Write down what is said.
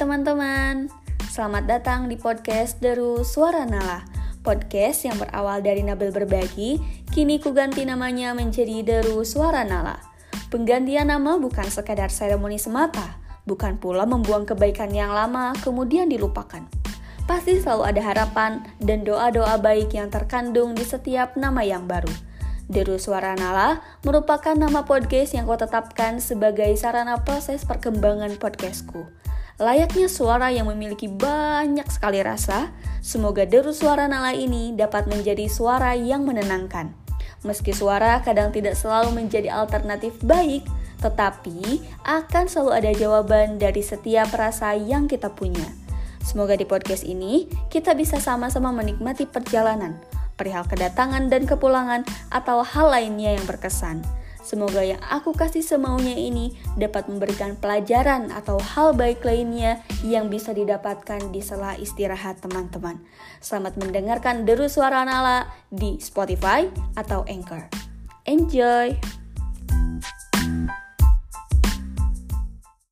teman-teman, selamat datang di podcast Deru Suara Nala. Podcast yang berawal dari Nabil berbagi, kini ku ganti namanya menjadi Deru Suara Nala. Penggantian nama bukan sekadar seremoni semata, bukan pula membuang kebaikan yang lama kemudian dilupakan. Pasti selalu ada harapan dan doa-doa baik yang terkandung di setiap nama yang baru. Deru Suara Nala merupakan nama podcast yang kau tetapkan sebagai sarana proses perkembangan podcastku. Layaknya suara yang memiliki banyak sekali rasa, semoga Deru Suara Nala ini dapat menjadi suara yang menenangkan. Meski suara kadang tidak selalu menjadi alternatif baik, tetapi akan selalu ada jawaban dari setiap rasa yang kita punya. Semoga di podcast ini kita bisa sama-sama menikmati perjalanan, perihal kedatangan dan kepulangan, atau hal lainnya yang berkesan. Semoga yang aku kasih semaunya ini dapat memberikan pelajaran atau hal baik lainnya yang bisa didapatkan di sela istirahat teman-teman. Selamat mendengarkan Deru Suara Nala di Spotify atau Anchor. Enjoy!